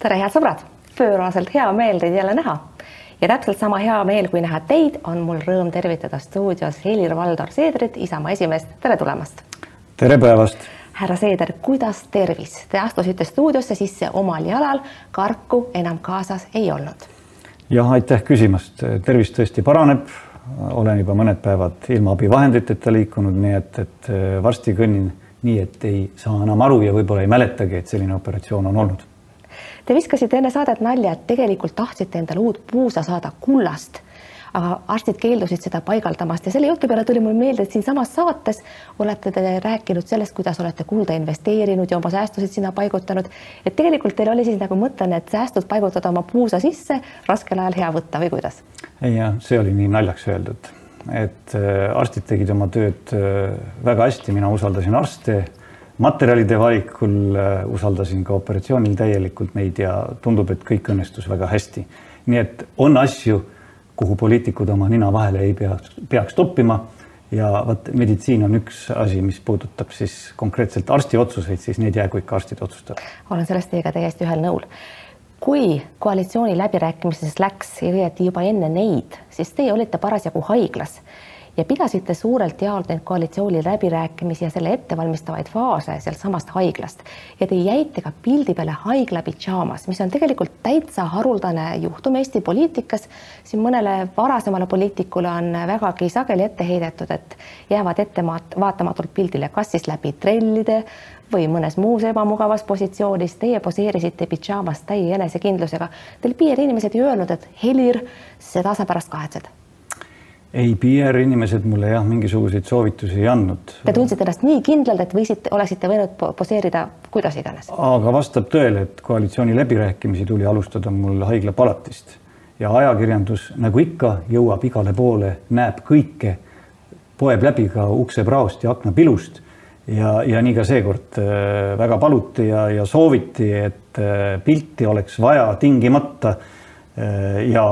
tere, head sõbrad, pööraselt hea meel teid jälle näha ja täpselt sama hea meel, kui näha teid, on mul rõõm tervitada stuudios Helir-Valdor Seedrit, Isamaa esimeest, tere tulemast. tere päevast. härra Seeder, kuidas tervis? Te astusite stuudiosse sisse omal jalal, karku enam kaasas ei olnud. jah, aitäh küsimast, tervis tõesti paraneb, olen juba mõned päevad ilma abivahenditeta liikunud, nii et, et varsti kõnnin nii, et ei saa enam aru ja võib-olla ei mäletagi, et selline operatsioon on olnud Te viskasite enne saadet nalja, et tegelikult tahtsite endale uut puusa saada kullast, aga arstid keeldusid seda paigaldamast ja selle jutu peale tuli mul meelde, et siinsamas saates olete te rääkinud sellest, kuidas olete kulda investeerinud ja oma säästusid sinna paigutanud. et tegelikult teil oli siis nagu mõte need säästud paigutada oma puusa sisse, raskel ajal hea võtta või kuidas? jah, see oli nii naljaks öeldud, et äh, arstid tegid oma tööd äh, väga hästi, mina usaldasin arste materjalide valikul äh, usaldasin ka operatsioonil täielikult neid ja tundub, et kõik õnnestus väga hästi. nii et on asju, kuhu poliitikud oma nina vahele ei peaks, peaks toppima ja vot meditsiin on üks asi, mis puudutab siis konkreetselt arsti otsuseid, siis need jäägu ikka arstide otsustada. olen selles teiega täiesti ühel nõul. kui koalitsiooni läbirääkimises läks õieti juba enne neid, siis teie olite parasjagu haiglas ja pidasite suurelt jaolt neid koalitsiooni läbirääkimisi ja selle ettevalmistavaid faase sealtsamast haiglast ja te jäite ka pildi peale haigla pidžaamas, mis on tegelikult täitsa haruldane juhtum Eesti poliitikas. siin mõnele varasemale poliitikule on vägagi sageli ette heidetud, et jäävad ette vaatamatult pildile, kas siis läbi trellide või mõnes muus ebamugavas positsioonis. Teie poseerisite pidžaamas täie enesekindlusega. Teil PR-inimesed ei öelnud, et Helir, seda sa pärast kahetsed ei, PR-inimesed mulle jah, mingisuguseid soovitusi ei andnud. Te tundsite ennast nii kindlalt, et võisite, oleksite võinud poseerida kuidas iganes? aga vastab tõele, et koalitsiooni läbirääkimisi tuli alustada mul haiglapalatist ja ajakirjandus, nagu ikka, jõuab igale poole, näeb kõike, poeb läbi ka uksepraost ja aknapilust ja, ja nii ka seekord äh, väga paluti ja, ja sooviti, et äh, pilti oleks vaja tingimata äh, ja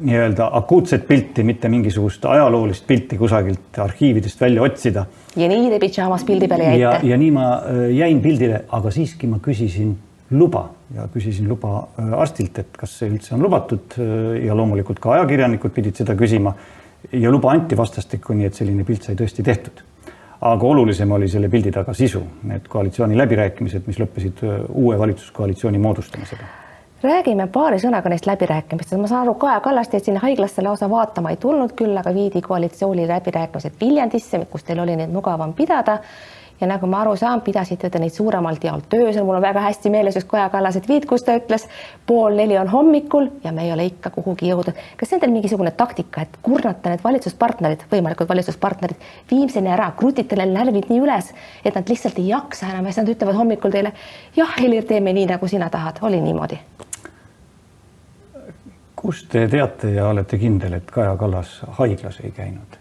nii-öelda akuutset pilti, mitte mingisugust ajaloolist pilti kusagilt arhiividest välja otsida. ja nii te pidžaamas pildi peale jäite? ja, ja nii ma äh, jäin pildile, aga siiski ma küsisin luba ja küsisin luba äh, arstilt, et kas see üldse on lubatud äh, ja loomulikult ka ajakirjanikud pidid seda küsima. ja luba anti vastastikku, nii et selline pilt sai tõesti tehtud. aga olulisem oli selle pildi taga sisu, need koalitsiooni läbirääkimised, mis lõppesid uue valitsuskoalitsiooni moodustamisega räägime paari sõnaga neist läbirääkimistest, ma saan aru, Kaja Kallas teid sinna haiglasse lausa vaatama ei tulnud, küll aga viidi koalitsiooni läbirääkimised Viljandisse, kus teil oli neid mugavam pidada. ja nagu ma aru saan, pidasite te neid suuremalt jaolt öösel, mul on väga hästi meeles just Kaja Kallase tweet, kus ta ütles, pool neli on hommikul ja me ei ole ikka kuhugi jõudnud. kas see on teil mingisugune taktika, et kurnata need valitsuspartnerid, võimalikud valitsuspartnerid viimseni ära, krutite neil närvid nii üles, et nad lihtsalt ei jaksa enam ja siis nad ütlevad hommikul teile jah, Helir, teeme nii, nagu sina tahad, oli niimoodi kust te teate ja olete kindel, et Kaja Kallas haiglas ei käinud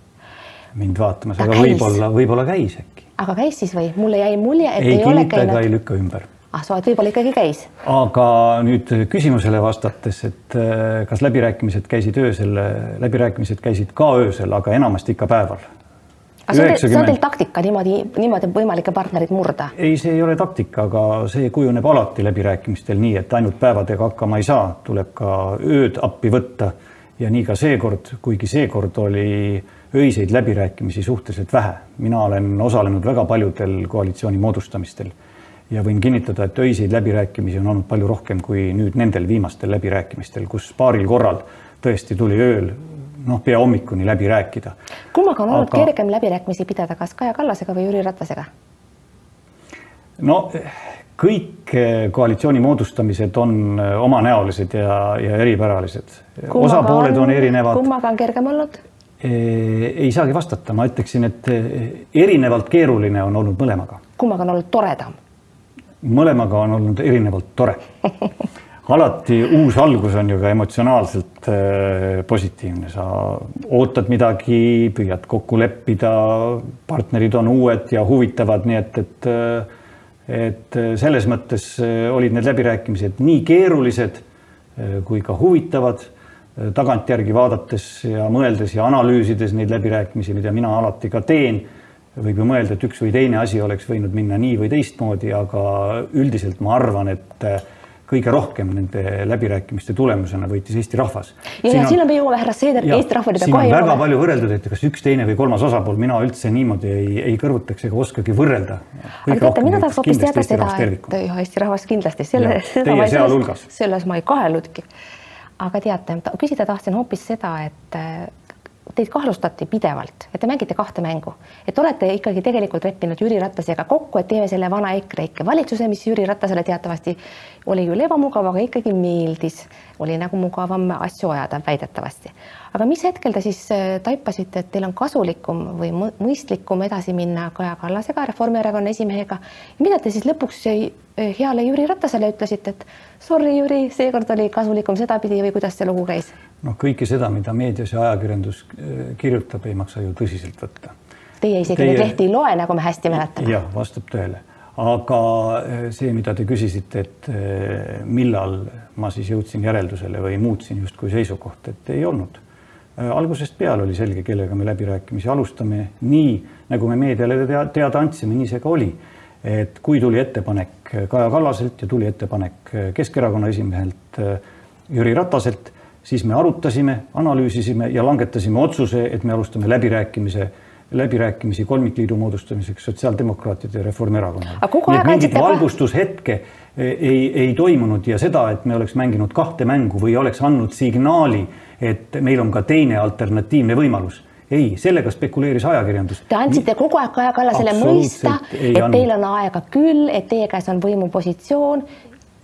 mind vaatamas, aga võib-olla, võib-olla käis äkki. aga käis siis või? mulle jäi mulje, et ei, ei ole käinud. ei lükka ümber. ah soo, et võib-olla ikkagi käis. aga nüüd küsimusele vastates, et äh, kas läbirääkimised käisid öösel, läbirääkimised käisid ka öösel, aga enamasti ikka päeval see on, 90... see on teil taktika niimoodi, niimoodi võimalikke partnereid murda? ei, see ei ole taktika, aga see kujuneb alati läbirääkimistel nii, et ainult päevadega hakkama ei saa, tuleb ka ööd appi võtta. ja nii ka seekord, kuigi seekord oli öiseid läbirääkimisi suhteliselt vähe. mina olen osalenud väga paljudel koalitsiooni moodustamistel ja võin kinnitada, et öiseid läbirääkimisi on olnud palju rohkem kui nüüd nendel viimastel läbirääkimistel, kus paaril korral tõesti tuli ööl noh, pea hommikuni läbi rääkida. kummaga on olnud Aga... kergem läbirääkimisi pidada, kas Kaja Kallasega või Jüri Ratasega? no kõik eh, koalitsiooni moodustamised on eh, omanäolised ja, ja eripäralised. osapooled on, on erinevad. kummaga on kergem olnud? Eh, ei saagi vastata, ma ütleksin, et erinevalt keeruline on olnud mõlemaga. kummaga on olnud toredam? mõlemaga on olnud erinevalt tore alati uus algus on ju ka emotsionaalselt äh, positiivne, sa ootad midagi, püüad kokku leppida, partnerid on uued ja huvitavad, nii et, et äh, et selles mõttes äh, olid need läbirääkimised nii keerulised kui ka huvitavad tagantjärgi vaadates ja mõeldes ja analüüsides neid läbirääkimisi, mida mina alati ka teen, võib ju mõelda, et üks või teine asi oleks võinud minna nii või teistmoodi, aga üldiselt ma arvan, et kõige rohkem nende läbirääkimiste tulemusena võitis Eesti rahvas. ja, ja siin on me jõuame, härra Seeder, Eesti rahva juurde kohe jõuame. väga palju võrreldud, et kas üks, teine või kolmas osapool, mina üldse niimoodi ei, ei kõrvutaks ega oskagi võrrelda. aga teate, mina tahaks hoopis teada seda, et jah, Eesti rahvas kindlasti, selle, teie sealhulgas. selles ma ei kahelnudki. aga teate, küsida tahtsin hoopis seda, et teid kahtlustati pidevalt, et te mängite kahte mängu, et olete ikkagi tegelikult leppinud Jüri Ratasega kokku, et teeme selle vana EKREIKE valitsuse, mis Jüri Ratasele teatavasti oli küll ebamugav, aga ikkagi meeldis, oli nagu mugavam asju ajada väidetavasti. aga mis hetkel te siis äh, taipasite, et teil on kasulikum või mõistlikum edasi minna Kaja Kallasega, Reformierakonna esimehega, mida te siis lõpuks äh, heale Jüri Ratasele ütlesite, et sorry, Jüri, seekord oli kasulikum sedapidi või kuidas see lugu käis? Noh, kõike seda, mida meedias ja ajakirjandus äh, kirjutab, ei maksa ju tõsiselt võtta. Teie isegi Teie... neid lehti ei loe, nagu me hästi mäletame. jah, vastab tõele. aga äh, see, mida te küsisite, et äh, millal ma siis jõudsin järeldusele või muutsin justkui seisukohta, et ei olnud. algusest peale oli selge, kellega me läbirääkimisi alustame, nii nagu me meediale teada andsime, nii see ka oli. et kui tuli ettepanek Kaja Kallaselt ja tuli ettepanek Keskerakonna esimehelt Jüri Rataselt siis me arutasime, analüüsisime ja langetasime otsuse, et me alustame läbirääkimise läbirääkimisi kolmikliidu moodustamiseks Sotsiaaldemokraatide ja Reformierakonnaga. nii et mingit valgustushetke e, ei, ei toimunud ja seda, et me oleks mänginud kahte mängu või oleks andnud signaali, et meil on ka teine alternatiivne võimalus ei, sellega spekuleeris ajakirjandus. Te andsite kogu aeg Kaja Kallasele mõista, et teil on aega küll, et teie käes on võimupositsioon.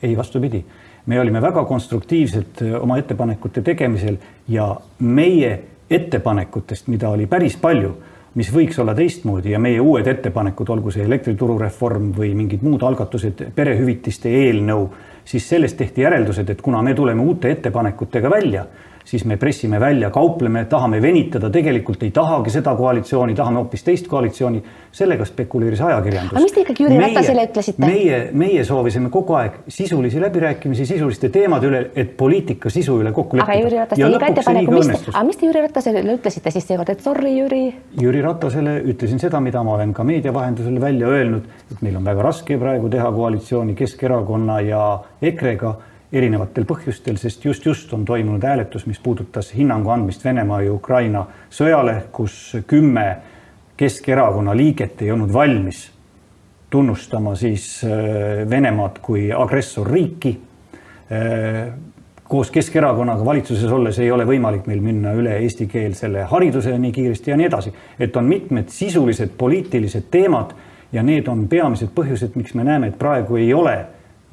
ei, vastupidi me olime väga konstruktiivsed äh, oma ettepanekute tegemisel ja meie ettepanekutest, mida oli päris palju, mis võiks olla teistmoodi ja meie uued ettepanekud, olgu see elektrituru reform või mingid muud algatused, perehüvitiste eelnõu, siis sellest tehti järeldused, et kuna me tuleme uute ettepanekutega välja siis me pressime välja, kaupleme, tahame venitada, tegelikult ei tahagi seda koalitsiooni, tahame hoopis teist koalitsiooni. sellega spekuleeris ajakirjandus. aga mis te ikkagi Jüri Ratasele ütlesite? meie, meie soovisime kogu aeg sisulisi läbirääkimisi sisuliste teemade üle, et poliitika sisu üle kokku leppida. aga Jüri Ratas tegi ka ettepaneku, mis, aga mis te Jüri Ratasele ütlesite siis seekord, et sorry, Jüri? Jüri Ratasele ütlesin seda, mida ma olen ka meedia vahendusel välja öelnud, et meil on väga raske praegu teha koalitsiooni Keskerakonna ja EKRE-ga erinevatel põhjustel, sest just-just on toimunud hääletus, mis puudutas hinnangu andmist Venemaa ja Ukraina sõjale, kus kümme Keskerakonna liiget ei olnud valmis tunnustama siis äh, Venemaad kui agressorriiki. Äh, koos Keskerakonnaga valitsuses olles ei ole võimalik meil minna üle eestikeelsele haridusele nii kiiresti ja nii edasi, et on mitmed sisulised poliitilised teemad ja need on peamised põhjused, miks me näeme, et praegu ei ole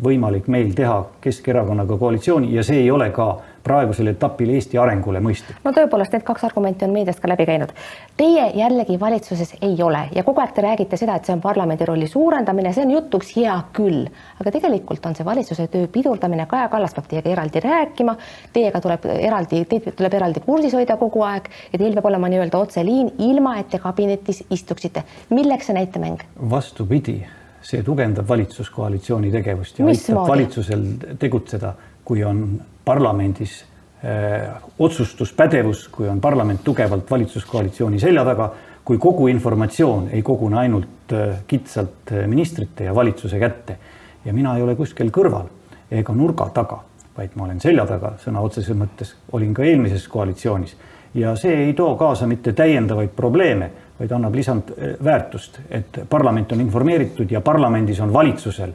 võimalik meil teha Keskerakonnaga koalitsiooni ja see ei ole ka praegusel etapil Eesti arengule mõistlik. no tõepoolest, need kaks argumenti on meediast ka läbi käinud. Teie jällegi valitsuses ei ole ja kogu aeg te räägite seda, et see on parlamendi rolli suurendamine, see on jutuks hea küll, aga tegelikult on see valitsuse töö pidurdamine, Kaja Kallas peab teiega eraldi rääkima, teiega tuleb eraldi, teid tuleb eraldi kursis hoida kogu aeg ja teil peab olema nii-öelda otseliin, ilma et te kabinetis istuksite. milleks see näitemäng? vastupidi see tugevdab valitsuskoalitsiooni tegevust ja Mis aitab moodi? valitsusel tegutseda, kui on parlamendis äh, otsustuspädevus, kui on parlament tugevalt valitsuskoalitsiooni selja taga, kui kogu informatsioon ei kogune ainult äh, kitsalt äh, ministrite ja valitsuse kätte. ja mina ei ole kuskil kõrval ega nurga taga, vaid ma olen selja taga sõna otseses mõttes, olin ka eelmises koalitsioonis ja see ei too kaasa mitte täiendavaid probleeme vaid annab lisandväärtust, et parlament on informeeritud ja parlamendis on valitsusel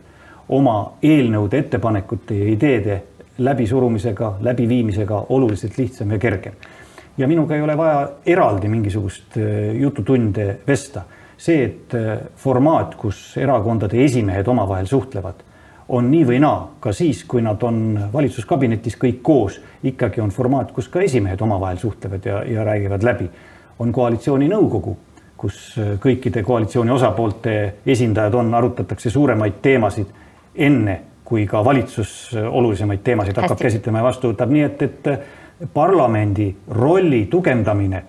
oma eelnõude, ettepanekute ja ideede läbisurumisega, läbiviimisega oluliselt lihtsam ja kergem. ja minuga ei ole vaja eraldi mingisugust äh, jututunde vesta. see, et äh, formaat, kus erakondade esimehed omavahel suhtlevad, on nii või naa, ka siis, kui nad on valitsuskabinetis kõik koos, ikkagi on formaat, kus ka esimehed omavahel suhtlevad ja, ja räägivad läbi. on koalitsiooninõukogu kus äh, kõikide koalitsiooni osapoolte esindajad on, arutatakse suuremaid teemasid enne, kui ka valitsus äh, olulisemaid teemasid hakkab Hästi. käsitlema ja vastu võtab, nii et, et äh, parlamendi rolli tugevdamine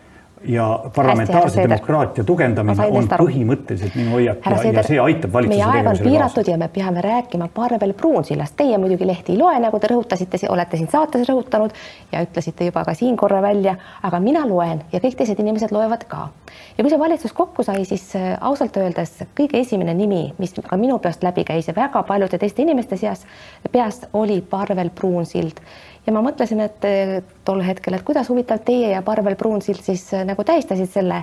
ja parlamentaarse Hästi, demokraatia tugevdamine on põhimõtteliselt minu hoiak ja, ja see aitab valitsuse meie aeg on piiratud ja me peame rääkima Parvel Pruunsillast. Teie muidugi lehti ei loe, nagu te rõhutasite, olete siin saates rõhutanud ja ütlesite juba ka siin korra välja, aga mina loen ja kõik teised inimesed loevad ka. Ja kui see valitsus kokku sai, siis äh, ausalt öeldes kõige esimene nimi, mis ka minu peast läbi käis ja väga paljude teiste inimeste seas, peast oli Parvel Pruunsild ja ma mõtlesin, et äh, tol hetkel, et kuidas huvitav teie ja Parvel Pruunsild siis nagu tähistasid selle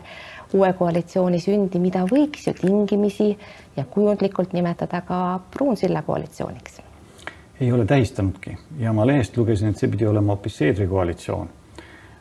uue koalitsiooni sündi, mida võiks ju tingimisi ja kujundlikult nimetada ka Pruunsilla koalitsiooniks. ei ole tähistanudki ja ma lehest lugesin, et see pidi olema hoopis Seedri koalitsioon.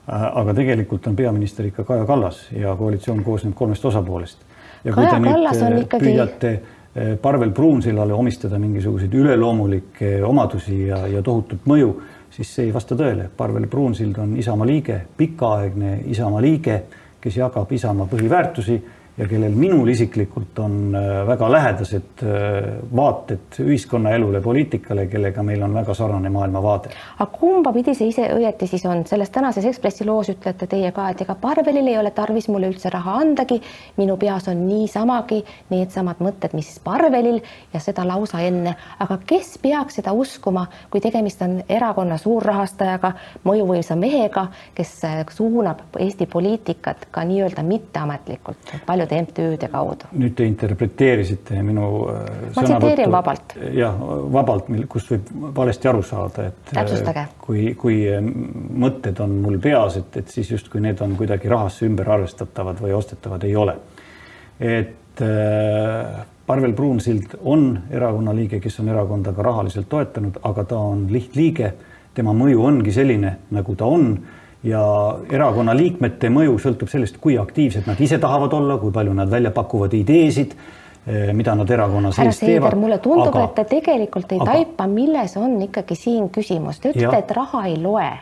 Äh, aga tegelikult on peaminister ikka Kaja Kallas ja koalitsioon koosneb kolmest osapoolest. ja kui Kaja te Kallas nüüd on äh, ikkagi- püüate äh, Parvel Pruunsillale omistada mingisuguseid üleloomulikke omadusi ja, ja tohutut mõju, siis see ei vasta tõele. Parvel Pruunsild on Isamaa liige, pikaaegne Isamaa liige, kes jagab Isamaa põhiväärtusi ja kellel minul isiklikult on äh, väga lähedased äh, vaated ühiskonnaelule, poliitikale, kellega meil on väga sarnane maailmavaade. aga kumba pidi see ise õieti siis on, selles tänases Ekspressi loos ütlete teie ka, et ega Parvelil ei ole tarvis mulle üldse raha andagi, minu peas on niisamagi needsamad mõtted, mis Parvelil ja seda lausa enne, aga kes peaks seda uskuma, kui tegemist on erakonna suurrahastajaga, mõjuvõimsa mehega, kes äh, suunab Eesti poliitikat ka nii-öelda mitteametlikult paljude MTÜ-de kaudu. nüüd te interpreteerisite minu äh, Ma tsiteerin vabalt. jah, vabalt, kust võib valesti aru saada, et äh, Täpsustage. kui, kui äh, mõtted on mul peas, et, et siis justkui need on kuidagi rahasse ümber arvestatavad või ostetavad, ei ole. et äh, Parvel Pruunsild on erakonna liige, kes on erakonda ka rahaliselt toetanud, aga ta on lihtliige. tema mõju ongi selline, nagu ta on ja erakonna liikmete mõju sõltub sellest, kui aktiivsed nad ise tahavad olla, kui palju nad välja pakuvad ideesid, mida nad erakonna sees teevad. Mulle tundub, et te tegelikult ei aga- taipa, milles on ikkagi siin küsimus. Te ütlete, et raha ei loe,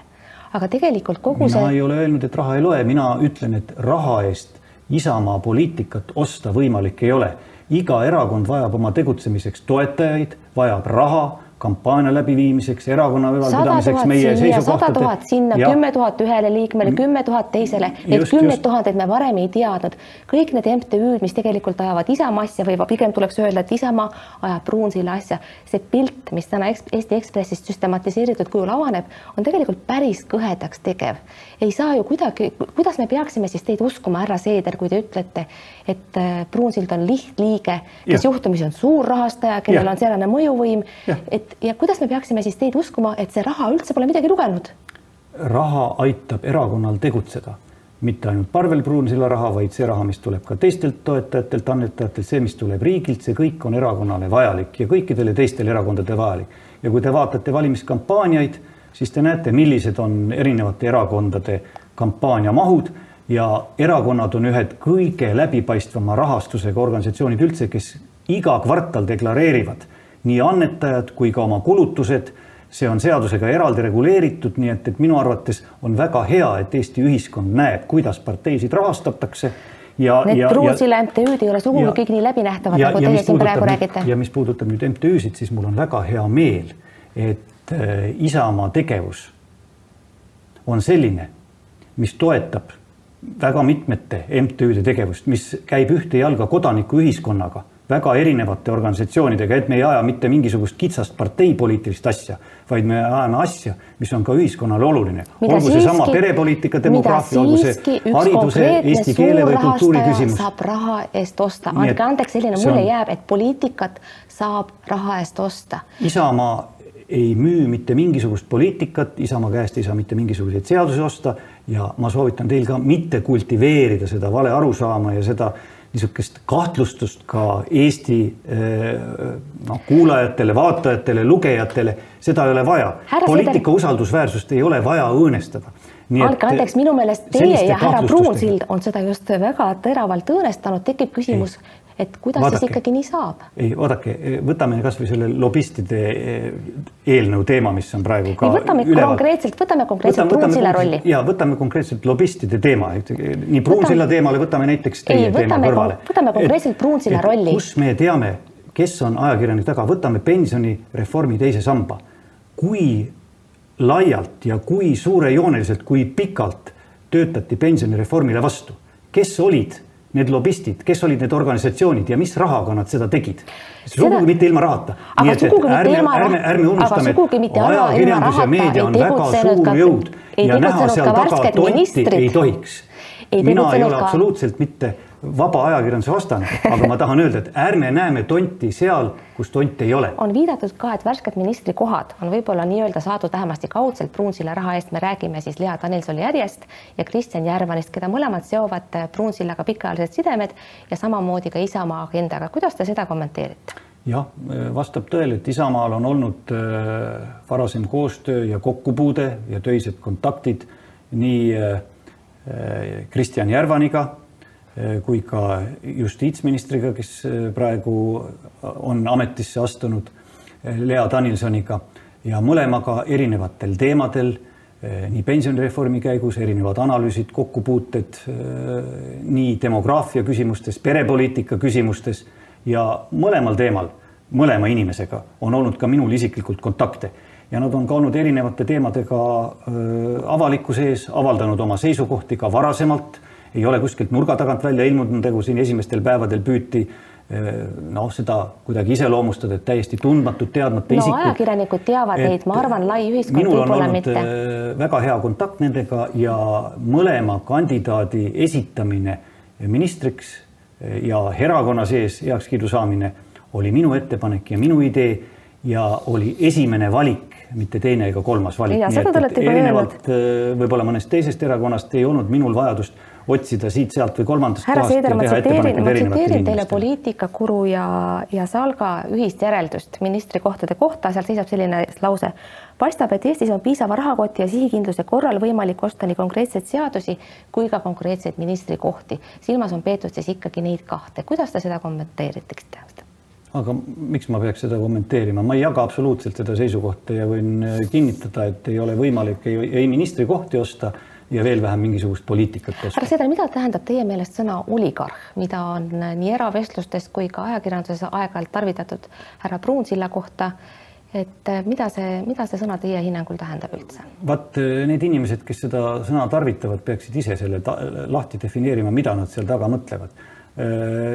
aga tegelikult kogu mina see ei ole öelnud, et raha ei loe, mina ütlen, et raha eest Isamaa poliitikat osta võimalik ei ole. iga erakond vajab oma tegutsemiseks toetajaid, vajab raha kampaania läbiviimiseks, erakonna ülalpidamiseks, meie siia, sada seisukohtade. tuhat sinna, kümme tuhat ühele liikmele, kümme tuhat teisele, neid kümneid tuhandeid me varem ei teadnud. kõik need MTÜ-d, mis tegelikult ajavad Isamaa asja või pigem tuleks öelda, et Isamaa ajab Pruunsilla asja, see pilt, mis täna Eesti Ekspressist süstematiseeritud kujul avaneb, on tegelikult päris kõhedaks tegev. ei saa ju kuidagi, kuidas me peaksime siis teid uskuma, härra Seeder, kui te ütlete, et äh, Pruunsild on lihtliige, kes Jah. juhtumisi on suur rahastaja, kellel Jah. on säärane mõjuvõim Jah., et ja kuidas me peaksime siis teid uskuma, et see raha üldse pole midagi lugenud? raha aitab erakonnal tegutseda, mitte ainult Parvel Pruunsilla raha, vaid see raha, mis tuleb ka teistelt toetajatelt, annetajatelt, see, mis tuleb riigilt, see kõik on erakonnale vajalik ja kõikidele teistele erakondadele vajalik. ja kui te vaatate valimiskampaaniaid, siis te näete, millised on erinevate erakondade kampaaniamahud ja erakonnad on ühed kõige läbipaistvama rahastusega organisatsioonid üldse, kes iga kvartal deklareerivad nii annetajad kui ka oma kulutused see on seadusega eraldi reguleeritud, nii et, et minu arvates on väga hea, et Eesti ühiskond näeb, kuidas parteisid rahastatakse ja. Need Pruunsilla MTÜ-d ei ole sugugi kõik nii läbinähtavad, nagu teie siin praegu räägite. ja mis puudutab nüüd MTÜ-sid, siis mul on väga hea meel, et äh, Isamaa tegevus on selline, mis toetab väga mitmete MTÜ-de tegevust, mis käib ühte jalga kodanikuühiskonnaga, väga erinevate organisatsioonidega, et me ei aja mitte mingisugust kitsast parteipoliitilist asja, vaid me ajame asja, mis on ka ühiskonnale oluline. Olgu seesama perepoliitika, demograafia, olgu see hariduse, eesti keele või kultuuri küsimus. saab raha eest osta, andke andeks, selline mulje on- jääb, et poliitikat saab raha eest osta. Isamaa ei müü mitte mingisugust poliitikat, Isamaa käest ei saa mitte mingisuguseid seadusi osta ja ma soovitan teil ka mitte kultiveerida seda vale arusaama ja seda niisugust kahtlustust ka Eesti eh, noh, kuulajatele, vaatajatele, lugejatele, seda ei ole vaja. Poliitika usaldusväärsust ei ole vaja õõnestada. andke andeks, minu meelest teie ja härra Pruunsild on seda just väga teravalt õõnestanud, tekib küsimus, et kuidas Vaadake. siis ikkagi nii saab? ei, vaadake, võtame kasvõi selle lobistide eh, eelnõu teema, mis on praegu ka võtame konkreetselt, võtame konkreetselt Pruunsilla rolli. ja võtame konkreetselt lobistide teema, nii Pruunsilla teemale võtame näiteks teie Ei, teema võtame kõrvale. kon- võtame konkreetselt Pruunsilla rolli. kus me teame, kes on ajakirjanik taga, võtame pensionireformi teise samba. kui laialt ja kui suurejooneliselt, kui pikalt töötati pensionireformile vastu, kes olid need lobistid, kes olid need organisatsioonid ja mis rahaga nad seda tegid? sugugi mitte ilma rahata. Aga sugugi mitte ilma rah- ärme, unustame, et ajakirjandus ja rahata meedia on väga suur jõud ja näha seal taga tonti ei tohiks mina ei ole absoluutselt mitte vaba ajakirjanduse vastane, aga ma tahan öelda, et ärme näeme tonti seal, kus tonti ei ole. on viidatud ka, et värsked ministrikohad on võib-olla nii-öelda saadud vähemasti kaudselt Pruunsilla raha eest, me räägime siis Lea Danilsoni järjest ja Kristjan Järvanist, keda mõlemad seovad Pruunsillaga pikaajalised sidemed ja samamoodi ka Isamaa agendaga. kuidas te seda kommenteerite? jah, vastab tõele, et Isamaal on olnud äh, varasem koostöö ja kokkupuude ja töised kontaktid nii äh, Kristjan Järvaniga äh, kui ka justiitsministriga, kes praegu on ametisse astunud, Lea Danilsoniga ja mõlemaga erinevatel teemadel, nii pensionireformi käigus erinevad analüüsid, kokkupuuted nii demograafia küsimustes, perepoliitika küsimustes ja mõlemal teemal, mõlema inimesega on olnud ka minul isiklikult kontakte. Ja nad on ka olnud erinevate teemadega avalikkuse ees, avaldanud oma seisukohti ka varasemalt, ei ole kuskilt nurga tagant välja ilmunud, nagu siin esimestel päevadel püüti noh, seda kuidagi iseloomustada, et täiesti tundmatud, teadmata no, isikud. ajakirjanikud teavad neid, ma arvan, lai ühiskond võib-olla mitte. väga hea kontakt nendega ja mõlema kandidaadi esitamine ministriks ja erakonna sees heakskiidu saamine oli minu ettepanek ja minu idee ja oli esimene valik, mitte teine ega kolmas valik. erinevalt võib-olla mõnest teisest erakonnast ei olnud minul vajadust otsida siit-sealt või kolmandast härra Seeder, ma tsiteerin, ma tsiteerin teile poliitikakuru ja, ja Salga ühist järeldust ministrikohtade kohta, seal seisab selline lause. paistab, et Eestis on piisava rahakoti ja sihikindluse korral võimalik osta nii konkreetseid seadusi kui ka konkreetseid ministrikohti. silmas on peetud siis ikkagi neid kahte. kuidas te seda kommenteeriksite? aga miks ma peaks seda kommenteerima, ma ei jaga absoluutselt seda seisukohta ja võin kinnitada, et ei ole võimalik ei, ei ministrikohti osta ja veel vähem mingisugust poliitikat härra Seeder, mida tähendab teie meelest sõna oligarh, mida on nii eravestlustes kui ka ajakirjanduses aeg-ajalt tarvitatud härra Pruunsilla kohta? et eh, mida see, mida see sõna teie hinnangul tähendab üldse? vaat eh, need inimesed, kes seda sõna tarvitavad, peaksid ise selle lahti defineerima, mida nad seal taga mõtlevad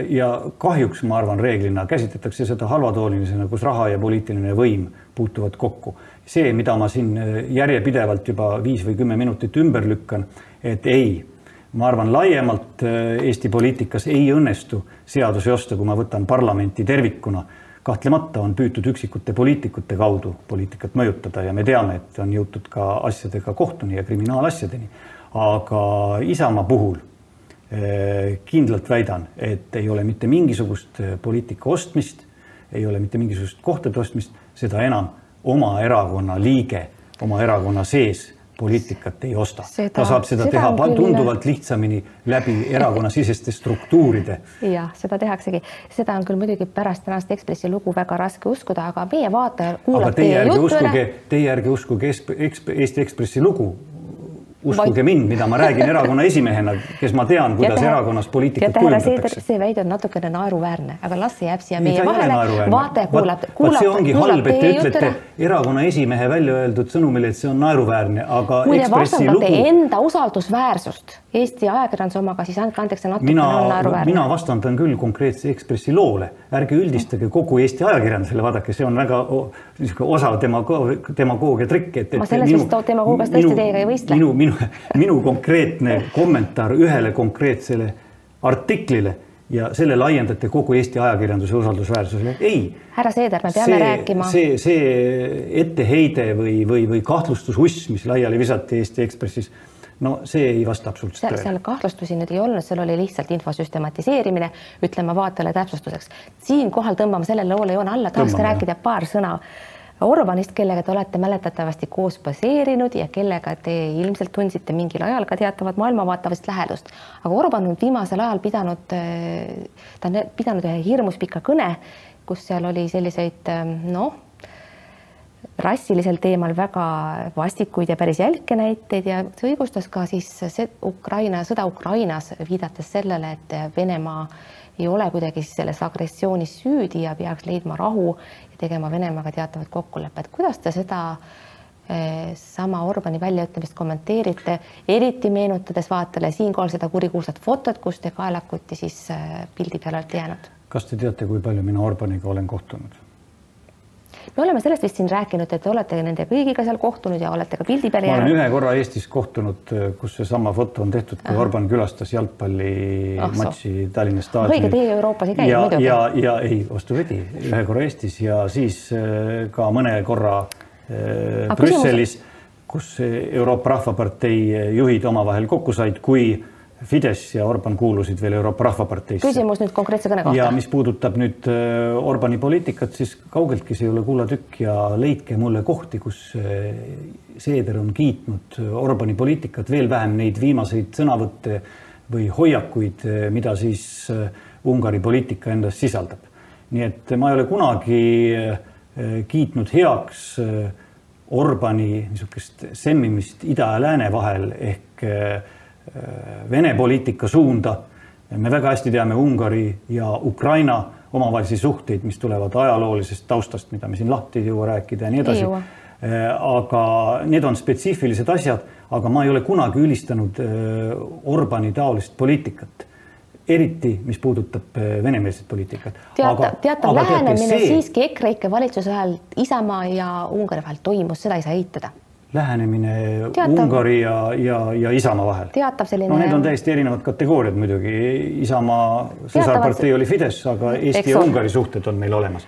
ja kahjuks ma arvan, reeglina käsitletakse seda halvatoonilisena, kus raha ja poliitiline võim puutuvad kokku see, mida ma siin äh, järjepidevalt juba viis või kümme minutit ümber lükkan, et ei, ma arvan, laiemalt äh, Eesti poliitikas ei õnnestu seadusi osta, kui ma võtan parlamenti tervikuna. kahtlemata on püütud üksikute poliitikute kaudu poliitikat mõjutada ja me teame, et on jõutud ka asjadega kohtuni ja kriminaalasjadeni. aga Isamaa puhul äh, kindlalt väidan, et ei ole mitte mingisugust poliitika ostmist, ei ole mitte mingisugust kohtade ostmist, seda enam oma erakonna liige oma erakonna sees poliitikat ei osta. ta saab seda, seda teha küll... tunduvalt lihtsamini läbi erakonnasiseste struktuuride. jah, seda tehaksegi, seda on küll muidugi pärast tänast Ekspressi lugu väga raske uskuda, aga meie vaataja kuulab teie, teie juttu ära. Teie ärge uskuge Eesti Ekspressi lugu, uskuge mind, mida ma räägin erakonna esimehena, kes ma tean, kuidas teha, erakonnas poliitikat kujundatakse. see väide on natukene naeruväärne, aga las see jääb siia meie vahele. vaataja kuulab, kuulab. see ongi halb, et te ütlete erakonna esimehe välja öeldud sõnumile, et see on naeruväärne, aga. kui te vastandate lugu... enda usaldusväärsust Eesti ajakirjanduse omaga, siis andke andeks, see natukene mina, on naeruväärne. mina vastandan küll konkreetse Ekspressi loole, ärge üldistage kogu Eesti ajakirjandusele, vaadake, see on väga niisugune osav demagoogia trikk, et, et. ma selles minu, vist demagoogias tõesti teiega ei võistle. minu, minu, minu konkreetne kommentaar ühele konkreetsele artiklile ja selle laiendate kogu Eesti ajakirjanduse usaldusväärsusele. ei. härra Seeder, me peame see, rääkima. see, see etteheide või, või, või kahtlustususs, mis laiali visati Eesti Ekspressis, no see ei vasta absoluutselt tõele. seal kahtlustusi nüüd ei olnud, seal oli lihtsalt info süstematiseerimine, ütleme vaatajale täpsustuseks. siinkohal tõmbame sellele loole joone alla, tahaks rääkida paar sõna Orbanist, kellega te olete mäletatavasti koos baseerinud ja kellega te ilmselt tundsite mingil ajal ka teatavat maailmavaatavast lähedust. aga Orban on viimasel ajal pidanud, ta on pidanud ühe hirmus pika kõne, kus seal oli selliseid noh, rassilisel teemal väga vastikuid ja päris jälke näiteid ja see õigustas ka siis see Ukraina, sõda Ukrainas, viidates sellele, et Venemaa ei ole kuidagi selles agressioonis süüdi ja peaks leidma rahu tegema Venemaaga teatavad kokkulepped. kuidas te seda eh, sama Orbani väljaütlemist kommenteerite, eriti meenutades vaatele siinkohal seda kurikuulsat fotot, kus te kaelakuti siis eh, pildi peale olete jäänud? kas te teate, kui palju mina Orbaniga olen kohtunud? Me oleme sellest vist siin rääkinud, et te olete nende kõigiga seal kohtunud ja olete ka pildi peale jäänud. ma olen ühe korra Eestis kohtunud, kus seesama foto on tehtud, kui Aha. Orban külastas jalgpallimatši oh, Tallinna staadionil. õige, teie Euroopas ei käi ja, muidugi. ja, ja ei, vastupidi, ühe korra Eestis ja siis äh, ka mõne korra äh, Brüsselis, kus Euroopa Rahvapartei juhid omavahel kokku said, kui Fidesz ja Orban kuulusid veel Euroopa Rahvaparteisse. küsimus nüüd konkreetse kõne kohta. ja mis puudutab nüüd äh, Orbani poliitikat, siis kaugeltki see ei ole kuulatükk ja leidke mulle kohti, kus äh, Seeder on kiitnud Orbani poliitikat, veel vähem neid viimaseid sõnavõtte või hoiakuid, äh, mida siis Ungari poliitika endas sisaldab. nii et ma ei ole kunagi kiitnud heaks Orbani niisugust semmimist ida ja lääne vahel ehk Äh, Vene poliitika suunda. me väga hästi teame Ungari ja Ukraina omavahelisi suhteid, mis tulevad ajaloolisest taustast, mida me siin lahti ei jõua rääkida ja nii edasi. Äh, aga need on spetsiifilised asjad, aga ma ei ole kunagi ülistanud äh, Orbani taolist poliitikat eriti, mis puudutab venemeelset poliitikat. teata, teatav lähenemine see... siiski EKREIKE valitsuse ajal Isamaa ja Ungari vahel toimus, seda ei saa eitada lähenemine teatav, Ungari ja, ja, ja Isamaa vahel. teatav selline. no need on täiesti erinevad kategooriad muidugi. Isamaa sõsarpartei oli Fidesz, aga Eesti ja Ungari suhted on meil olemas.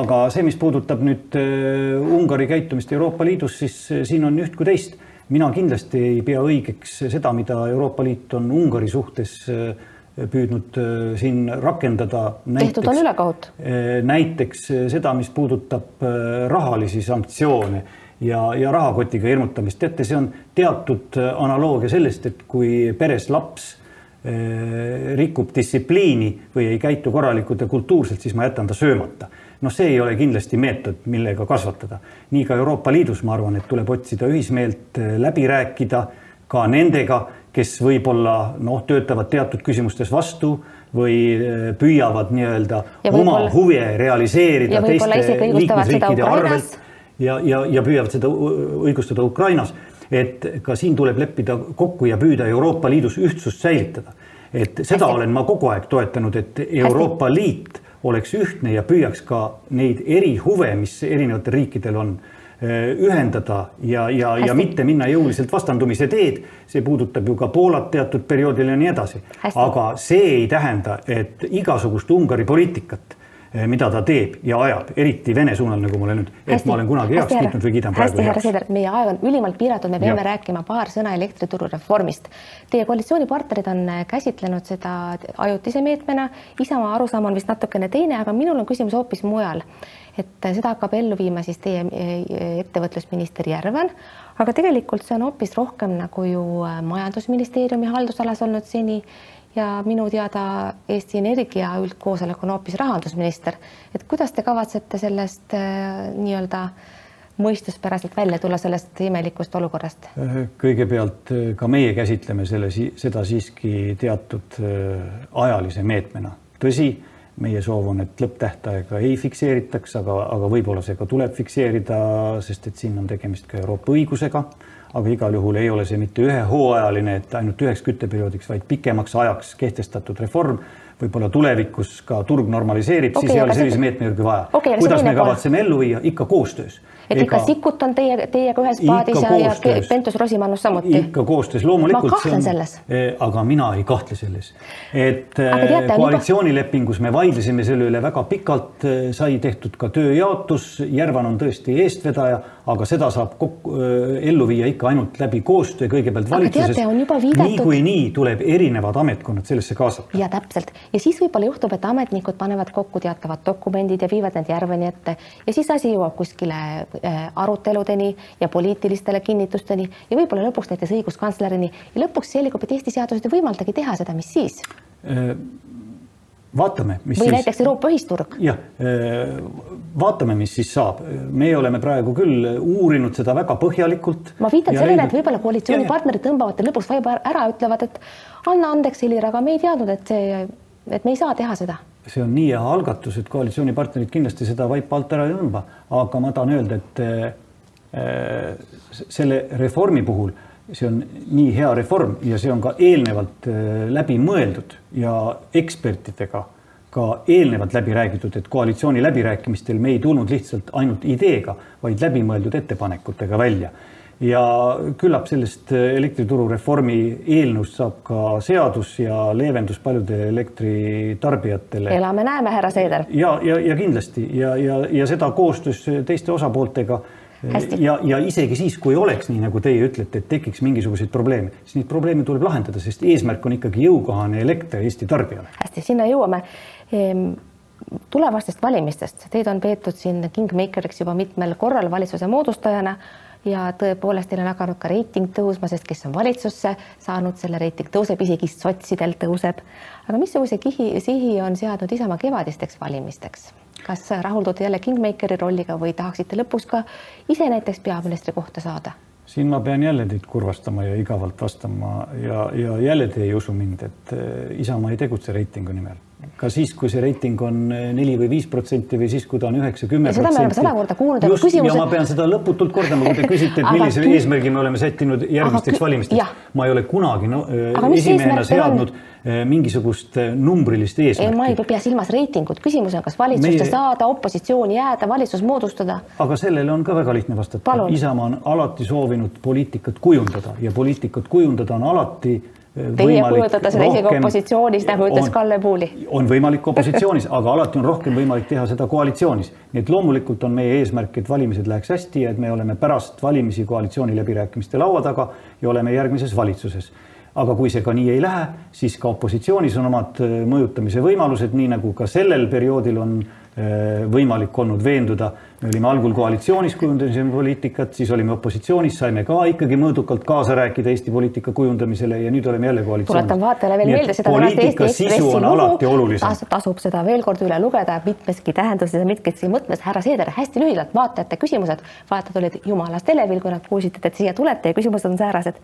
aga see, mis puudutab nüüd uh, Ungari käitumist Euroopa Liidus, siis uh, siin on üht kui teist. mina kindlasti ei pea õigeks seda, mida Euroopa Liit on Ungari suhtes uh, püüdnud siin rakendada. tehtud on ülekohut. näiteks seda, mis puudutab rahalisi sanktsioone ja, ja rahakotiga hirmutamist. teate, see on teatud äh, analoogia sellest, et kui peres laps äh, rikub distsipliini või ei käitu korralikult ja kultuurselt, siis ma jätan ta söömata. noh, see ei ole kindlasti meetod, millega kasvatada. nii ka Euroopa Liidus, ma arvan, et tuleb otsida ühismeelt, äh, läbi rääkida ka nendega, kes võib-olla noh, töötavad teatud küsimustes vastu või püüavad nii-öelda oma huve realiseerida teiste liikmesriikide arvelt ja, ja, ja püüavad seda õigustada Ukrainas. et ka siin tuleb leppida kokku ja püüda Euroopa Liidus ühtsust säilitada. et seda Hästi. olen ma kogu aeg toetanud, et Euroopa Hästi. Liit oleks ühtne ja püüaks ka neid erihuve, mis erinevatel riikidel on eh, ühendada ja, ja, ja mitte minna jõuliselt vastandumise teed. see puudutab ju ka Poolat teatud perioodil ja nii edasi. aga see ei tähenda, et igasugust Ungari poliitikat mida ta teeb ja ajab, eriti Vene suunal, nagu ma olen nüüd, et hästi, ma olen kunagi heaks kiitnud või kiidan praegu heaks. hästi, härra Seeder, meie aeg on ülimalt piiratud, me peame ja. rääkima paar sõna elektrituru reformist. Teie koalitsioonipartnerid on eh, käsitlenud seda ajutise meetmena, Isamaa arusaam on vist natukene teine, aga minul on küsimus hoopis mujal. et eh, seda hakkab ellu viima siis teie ettevõtlusminister Järvan, aga tegelikult see on hoopis rohkem nagu ju majandusministeeriumi haldusalas olnud seni ja minu teada Eesti Energia üldkoosolek on hoopis rahandusminister. et kuidas te kavatsete sellest äh, nii-öelda mõistuspäraselt välja tulla sellest imelikust olukorrast? Äh, kõigepealt äh, ka meie käsitleme selle, seda siiski teatud ajalise meetmena. tõsi, meie soov on, et lõpptähtaega ei fikseeritaks, aga, aga võib-olla see ka tuleb fikseerida, sest et siin on tegemist ka Euroopa õigusega aga igal juhul ei ole see mitte ühehooajaline, et ainult üheks kütteperioodiks, vaid pikemaks ajaks kehtestatud reform. võib-olla tulevikus ka turg normaliseerib okay,, siis ei ole sellise meetme juurde vaja okay,. kuidas me kavatseme ellu viia, ikka koostöös et ikka Sikkut on teie, teiega ühes paadis ja, ja Pentus-Rosimannus samuti? ikka koostöös, loomulikult. ma kahtlen selles. Eh, aga mina ei kahtle selles. et teate, eh, koalitsioonilepingus me vaidlesime selle üle väga pikalt, eh, sai tehtud ka tööjaotus, Järvan on tõesti eestvedaja, aga seda saab kokku, ellu viia ikka ainult läbi koostöö kõigepealt valitsuses. niikuinii tuleb erinevad ametkonnad sellesse kaasata. ja täpselt ja siis võib-olla juhtub, et ametnikud panevad kokku teatavad dokumendid ja viivad need Järveni ette ja siis asi jõuab kuskile aruteludeni ja poliitilistele kinnitusteni ja võib-olla lõpuks näiteks õiguskantslerini ja lõpuks selgub, et Eesti seadused ei võimaldagi teha seda, mis siis? Äh, vaatame, mis või siis. näiteks Euroopa ühisturg. jah, äh, vaatame, mis siis saab. meie oleme praegu küll uurinud seda väga põhjalikult. ma viitan sellele leidnud..., et võib-olla koalitsioonipartnerid tõmbavad lõpuks vaiba ära, ütlevad, et anna andeks, Helir, aga me ei teadnud, et see, et me ei saa teha seda see on nii hea algatus, et koalitsioonipartnerid kindlasti seda vaipa alt ära ei tõmba, aga ma tahan öelda, et äh, selle reformi puhul see on nii hea reform ja see on ka eelnevalt äh, läbi mõeldud ja ekspertidega ka eelnevalt läbi räägitud, et koalitsiooni läbirääkimistel me ei tulnud lihtsalt ainult ideega, vaid läbimõeldud ettepanekutega välja ja küllap sellest elektrituru reformi eelnõust saab ka seadus ja leevendus paljude elektritarbijatele. elame-näeme, härra Seeder. ja, ja, ja kindlasti ja, ja, ja seda koostöös teiste osapooltega. Ja, ja isegi siis, kui oleks nii, nagu teie ütlete, et tekiks mingisuguseid probleeme, siis neid probleeme tuleb lahendada, sest eesmärk on ikkagi jõukohane elekter Eesti tarbijale. hästi, sinna jõuame ehm, tulevastest valimistest, teid on peetud siin kingmakeriks juba mitmel korral valitsuse moodustajana ja tõepoolest teil on hakanud ka reiting tõusma, sest kes on valitsusse saanud, selle reiting tõuseb, isegi sotsidel tõuseb. aga missuguse kihi, sihi on seadnud Isamaa kevadisteks valimisteks? Kas rahuldute jälle kingmakeri rolliga või tahaksite lõpuks ka ise näiteks peaministri kohta saada? siin ma pean jälle teid kurvastama ja igavalt vastama ja, ja jälle te ei usu mind, et eh, Isamaa ei tegutse reitingu nimel ka siis, kui see reiting on eh, neli või viis protsenti või siis, kui ta on üheksa, kümme protsenti. seda me oleme sada korda kuulnud, aga küsimus. ja ma pean seda lõputult kordama, kui te küsite, et millise aga... eesmärgi me oleme sättinud järgmisteks valimisteks. ma ei ole kunagi no, eh, esimehena seadnud? Eh, mingisugust numbrilist eesmärki. ma ei pea silmas reitingut, küsimus on, kas valitsusse Meie... saada, opositsiooni jääda, valitsus moodustada. aga sellele on ka väga lihtne vastata. Isamaa on alati soovinud poliitikat kujundada ja poliitikat kujundada on alati Teie kujutate seda isegi opositsioonis, nagu ütles Kalle Puuli. on võimalik opositsioonis aga alati on rohkem võimalik teha seda koalitsioonis. nii et loomulikult on meie eesmärk, et valimised läheks hästi ja et me oleme pärast valimisi koalitsiooniläbirääkimiste laua taga ja oleme järgmises valitsuses aga kui see ka nii ei lähe, siis ka opositsioonis on omad äh, mõjutamise võimalused, nii nagu ka sellel perioodil on võimalik olnud veenduda. me olime algul koalitsioonis, kujundasime poliitikat, siis olime opositsioonis, saime ka ikkagi mõõdukalt kaasa rääkida Eesti poliitika kujundamisele ja nüüd oleme jälle koalitsioonis. tuletan vaatajale veel meelde seda poliitika sisu on alati olulisem. tasub seda veel kord üle lugeda mitmeski tähenduses ja mitmeski mõtmes. härra Seeder, hästi lühidalt vaatajate küsimused. vaatajad olid jumalast elevil, kui nad kuulsid, et siia tulete ja küsimused on säärased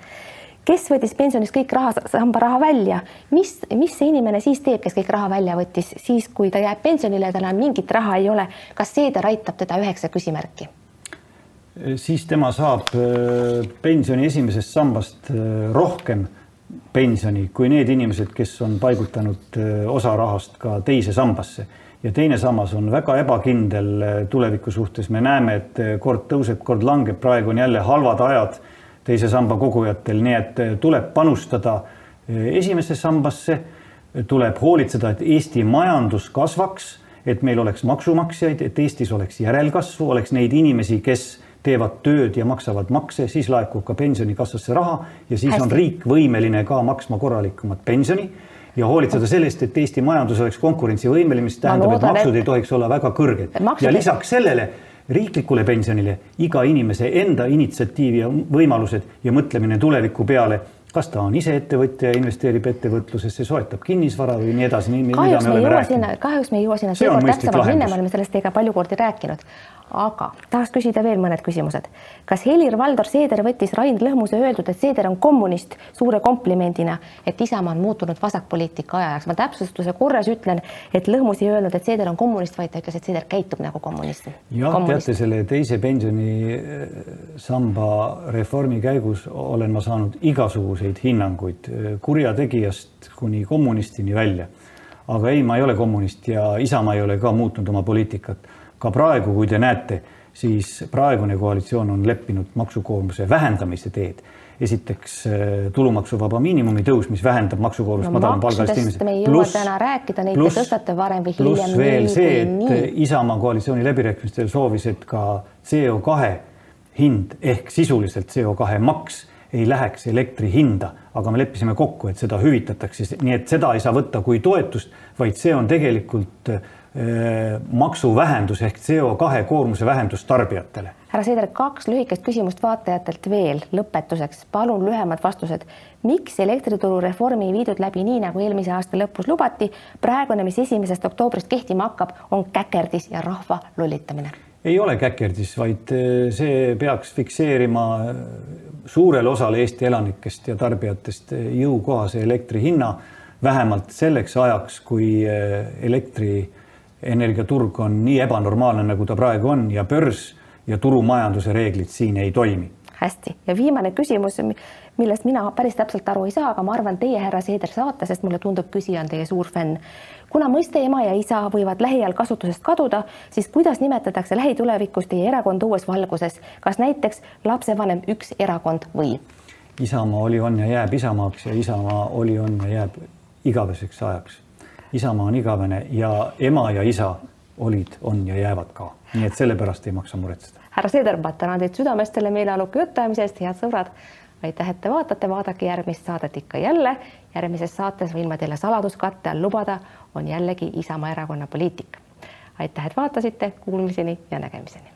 kes võttis pensionist kõik raha, samba raha välja, mis, mis see inimene siis teeb, kes kõik raha välja võttis, siis kui ta jääb pensionile, tal enam mingit raha ei ole, kas Seeder aitab teda üheksa küsimärki? siis tema saab äh, pensioni esimesest sambast äh, rohkem pensioni kui need inimesed, kes on paigutanud äh, osa rahast ka teise sambasse. Ja teine sammas on väga ebakindel tuleviku suhtes. me näeme, et kord tõuseb, kord langeb, praegu on jälle halvad ajad teise samba kogujatel, nii et eh, tuleb panustada eh, esimesse sambasse, tuleb hoolitseda, et Eesti majandus kasvaks, et meil oleks maksumaksjaid, et Eestis oleks järelkasvu, oleks neid inimesi, kes teevad tööd ja maksavad makse, siis laekub ka pensionikassasse raha ja siis Hästi. on riik võimeline ka maksma korralikumat pensioni ja hoolitseda selle eest, et Eesti majandus oleks konkurentsivõimeline, mis tähendab, et maksud et... ei tohiks olla väga kõrged. ja lisaks sellele riiklikule pensionile iga inimese enda initsiatiiv ja võimalused ja mõtlemine tuleviku peale kas ta on ise ettevõtja ja investeerib ettevõtlusesse, soetab kinnisvara või nii edasi. kahjuks me ei jõua sinna, kahjuks me ei jõua sinna täpsemalt minna, me oleme sellest teiega palju kordi rääkinud aga tahaks küsida veel mõned küsimused. kas Helir-Valdor Seeder võttis Rain Lõhmuse öeldud, et Seeder on kommunist suure komplimendina, et Isamaa on muutunud vasakpoliitika ajajaks? ma täpsustuse korras ütlen, et Lõhmus ei öelnud, et Seeder on kommunist, vaid ta ütles, et Seeder käitub nagu kommunist. jah, teate selle teise pensionisamba eh, reformi käigus olen ma saanud igasuguseid hinnanguid eh, kurjategijast kuni kommunistini välja. aga ei, ma ei ole kommunist ja Isamaa ei ole ka muutnud oma poliitikat ka praegu, kui te näete, siis praegune koalitsioon on leppinud maksukoormuse vähendamise teed. esiteks äh, tulumaksuvaba miinimumi tõus, mis vähendab maksukoormust no, madalampalgaliste inimeste. me ei jõua täna rääkida, neid te tõstate varem või hiljem. pluss veel see, et. Isamaa koalitsiooni läbirääkimistel soovis, et ka CO2 hind ehk sisuliselt CO2 maks ei läheks elektri hinda, aga me leppisime kokku, et seda hüvitatakse, nii et seda ei saa võtta kui toetust, vaid see on tegelikult maksuvähendus ehk CO2 koormuse vähendus tarbijatele. härra Seeder, kaks lühikest küsimust vaatajatelt veel lõpetuseks, palun lühemad vastused. miks elektrituru reformi ei viidud läbi nii, nagu eelmise aasta lõpus lubati? praegune, mis esimesest oktoobrist kehtima hakkab, on käkerdis ja rahva lollitamine. ei ole käkerdis, vaid äh, see peaks fikseerima äh, suurele osale Eesti elanikest ja tarbijatest jõukohase elektri hinna vähemalt selleks ajaks, kui elektri energiaturg on nii ebanormaalne, nagu ta praegu on ja börs ja turumajanduse reeglid siin ei toimi hästi, ja viimane küsimus, millest mina päris täpselt aru ei saa, aga ma arvan, teie, härra Seeder, saate, sest mulle tundub, küsija on teie suur fänn. kuna mõiste ema ja isa võivad lähiajal kasutusest kaduda, siis kuidas nimetatakse lähitulevikus teie erakonda uues valguses, kas näiteks lapsevanem üks erakond või? Isamaa oli, on ja jääb Isamaaks ja Isamaa oli, on ja jääb igaveseks ajaks. Isamaa on igavene ja ema ja isa olid, on ja jäävad ka, nii et sellepärast ei maksa muretseda. härra Seeder, ma tänan teid südamest selle meeleoluka jutuajamise eest, head sõbrad. aitäh, et te vaatate, vaadake järgmist saadet ikka jälle. järgmises saates võin ma teile saladuskatte all lubada, on jällegi Isamaa Erakonna poliitika. aitäh, et vaatasite, kuulmiseni ja nägemiseni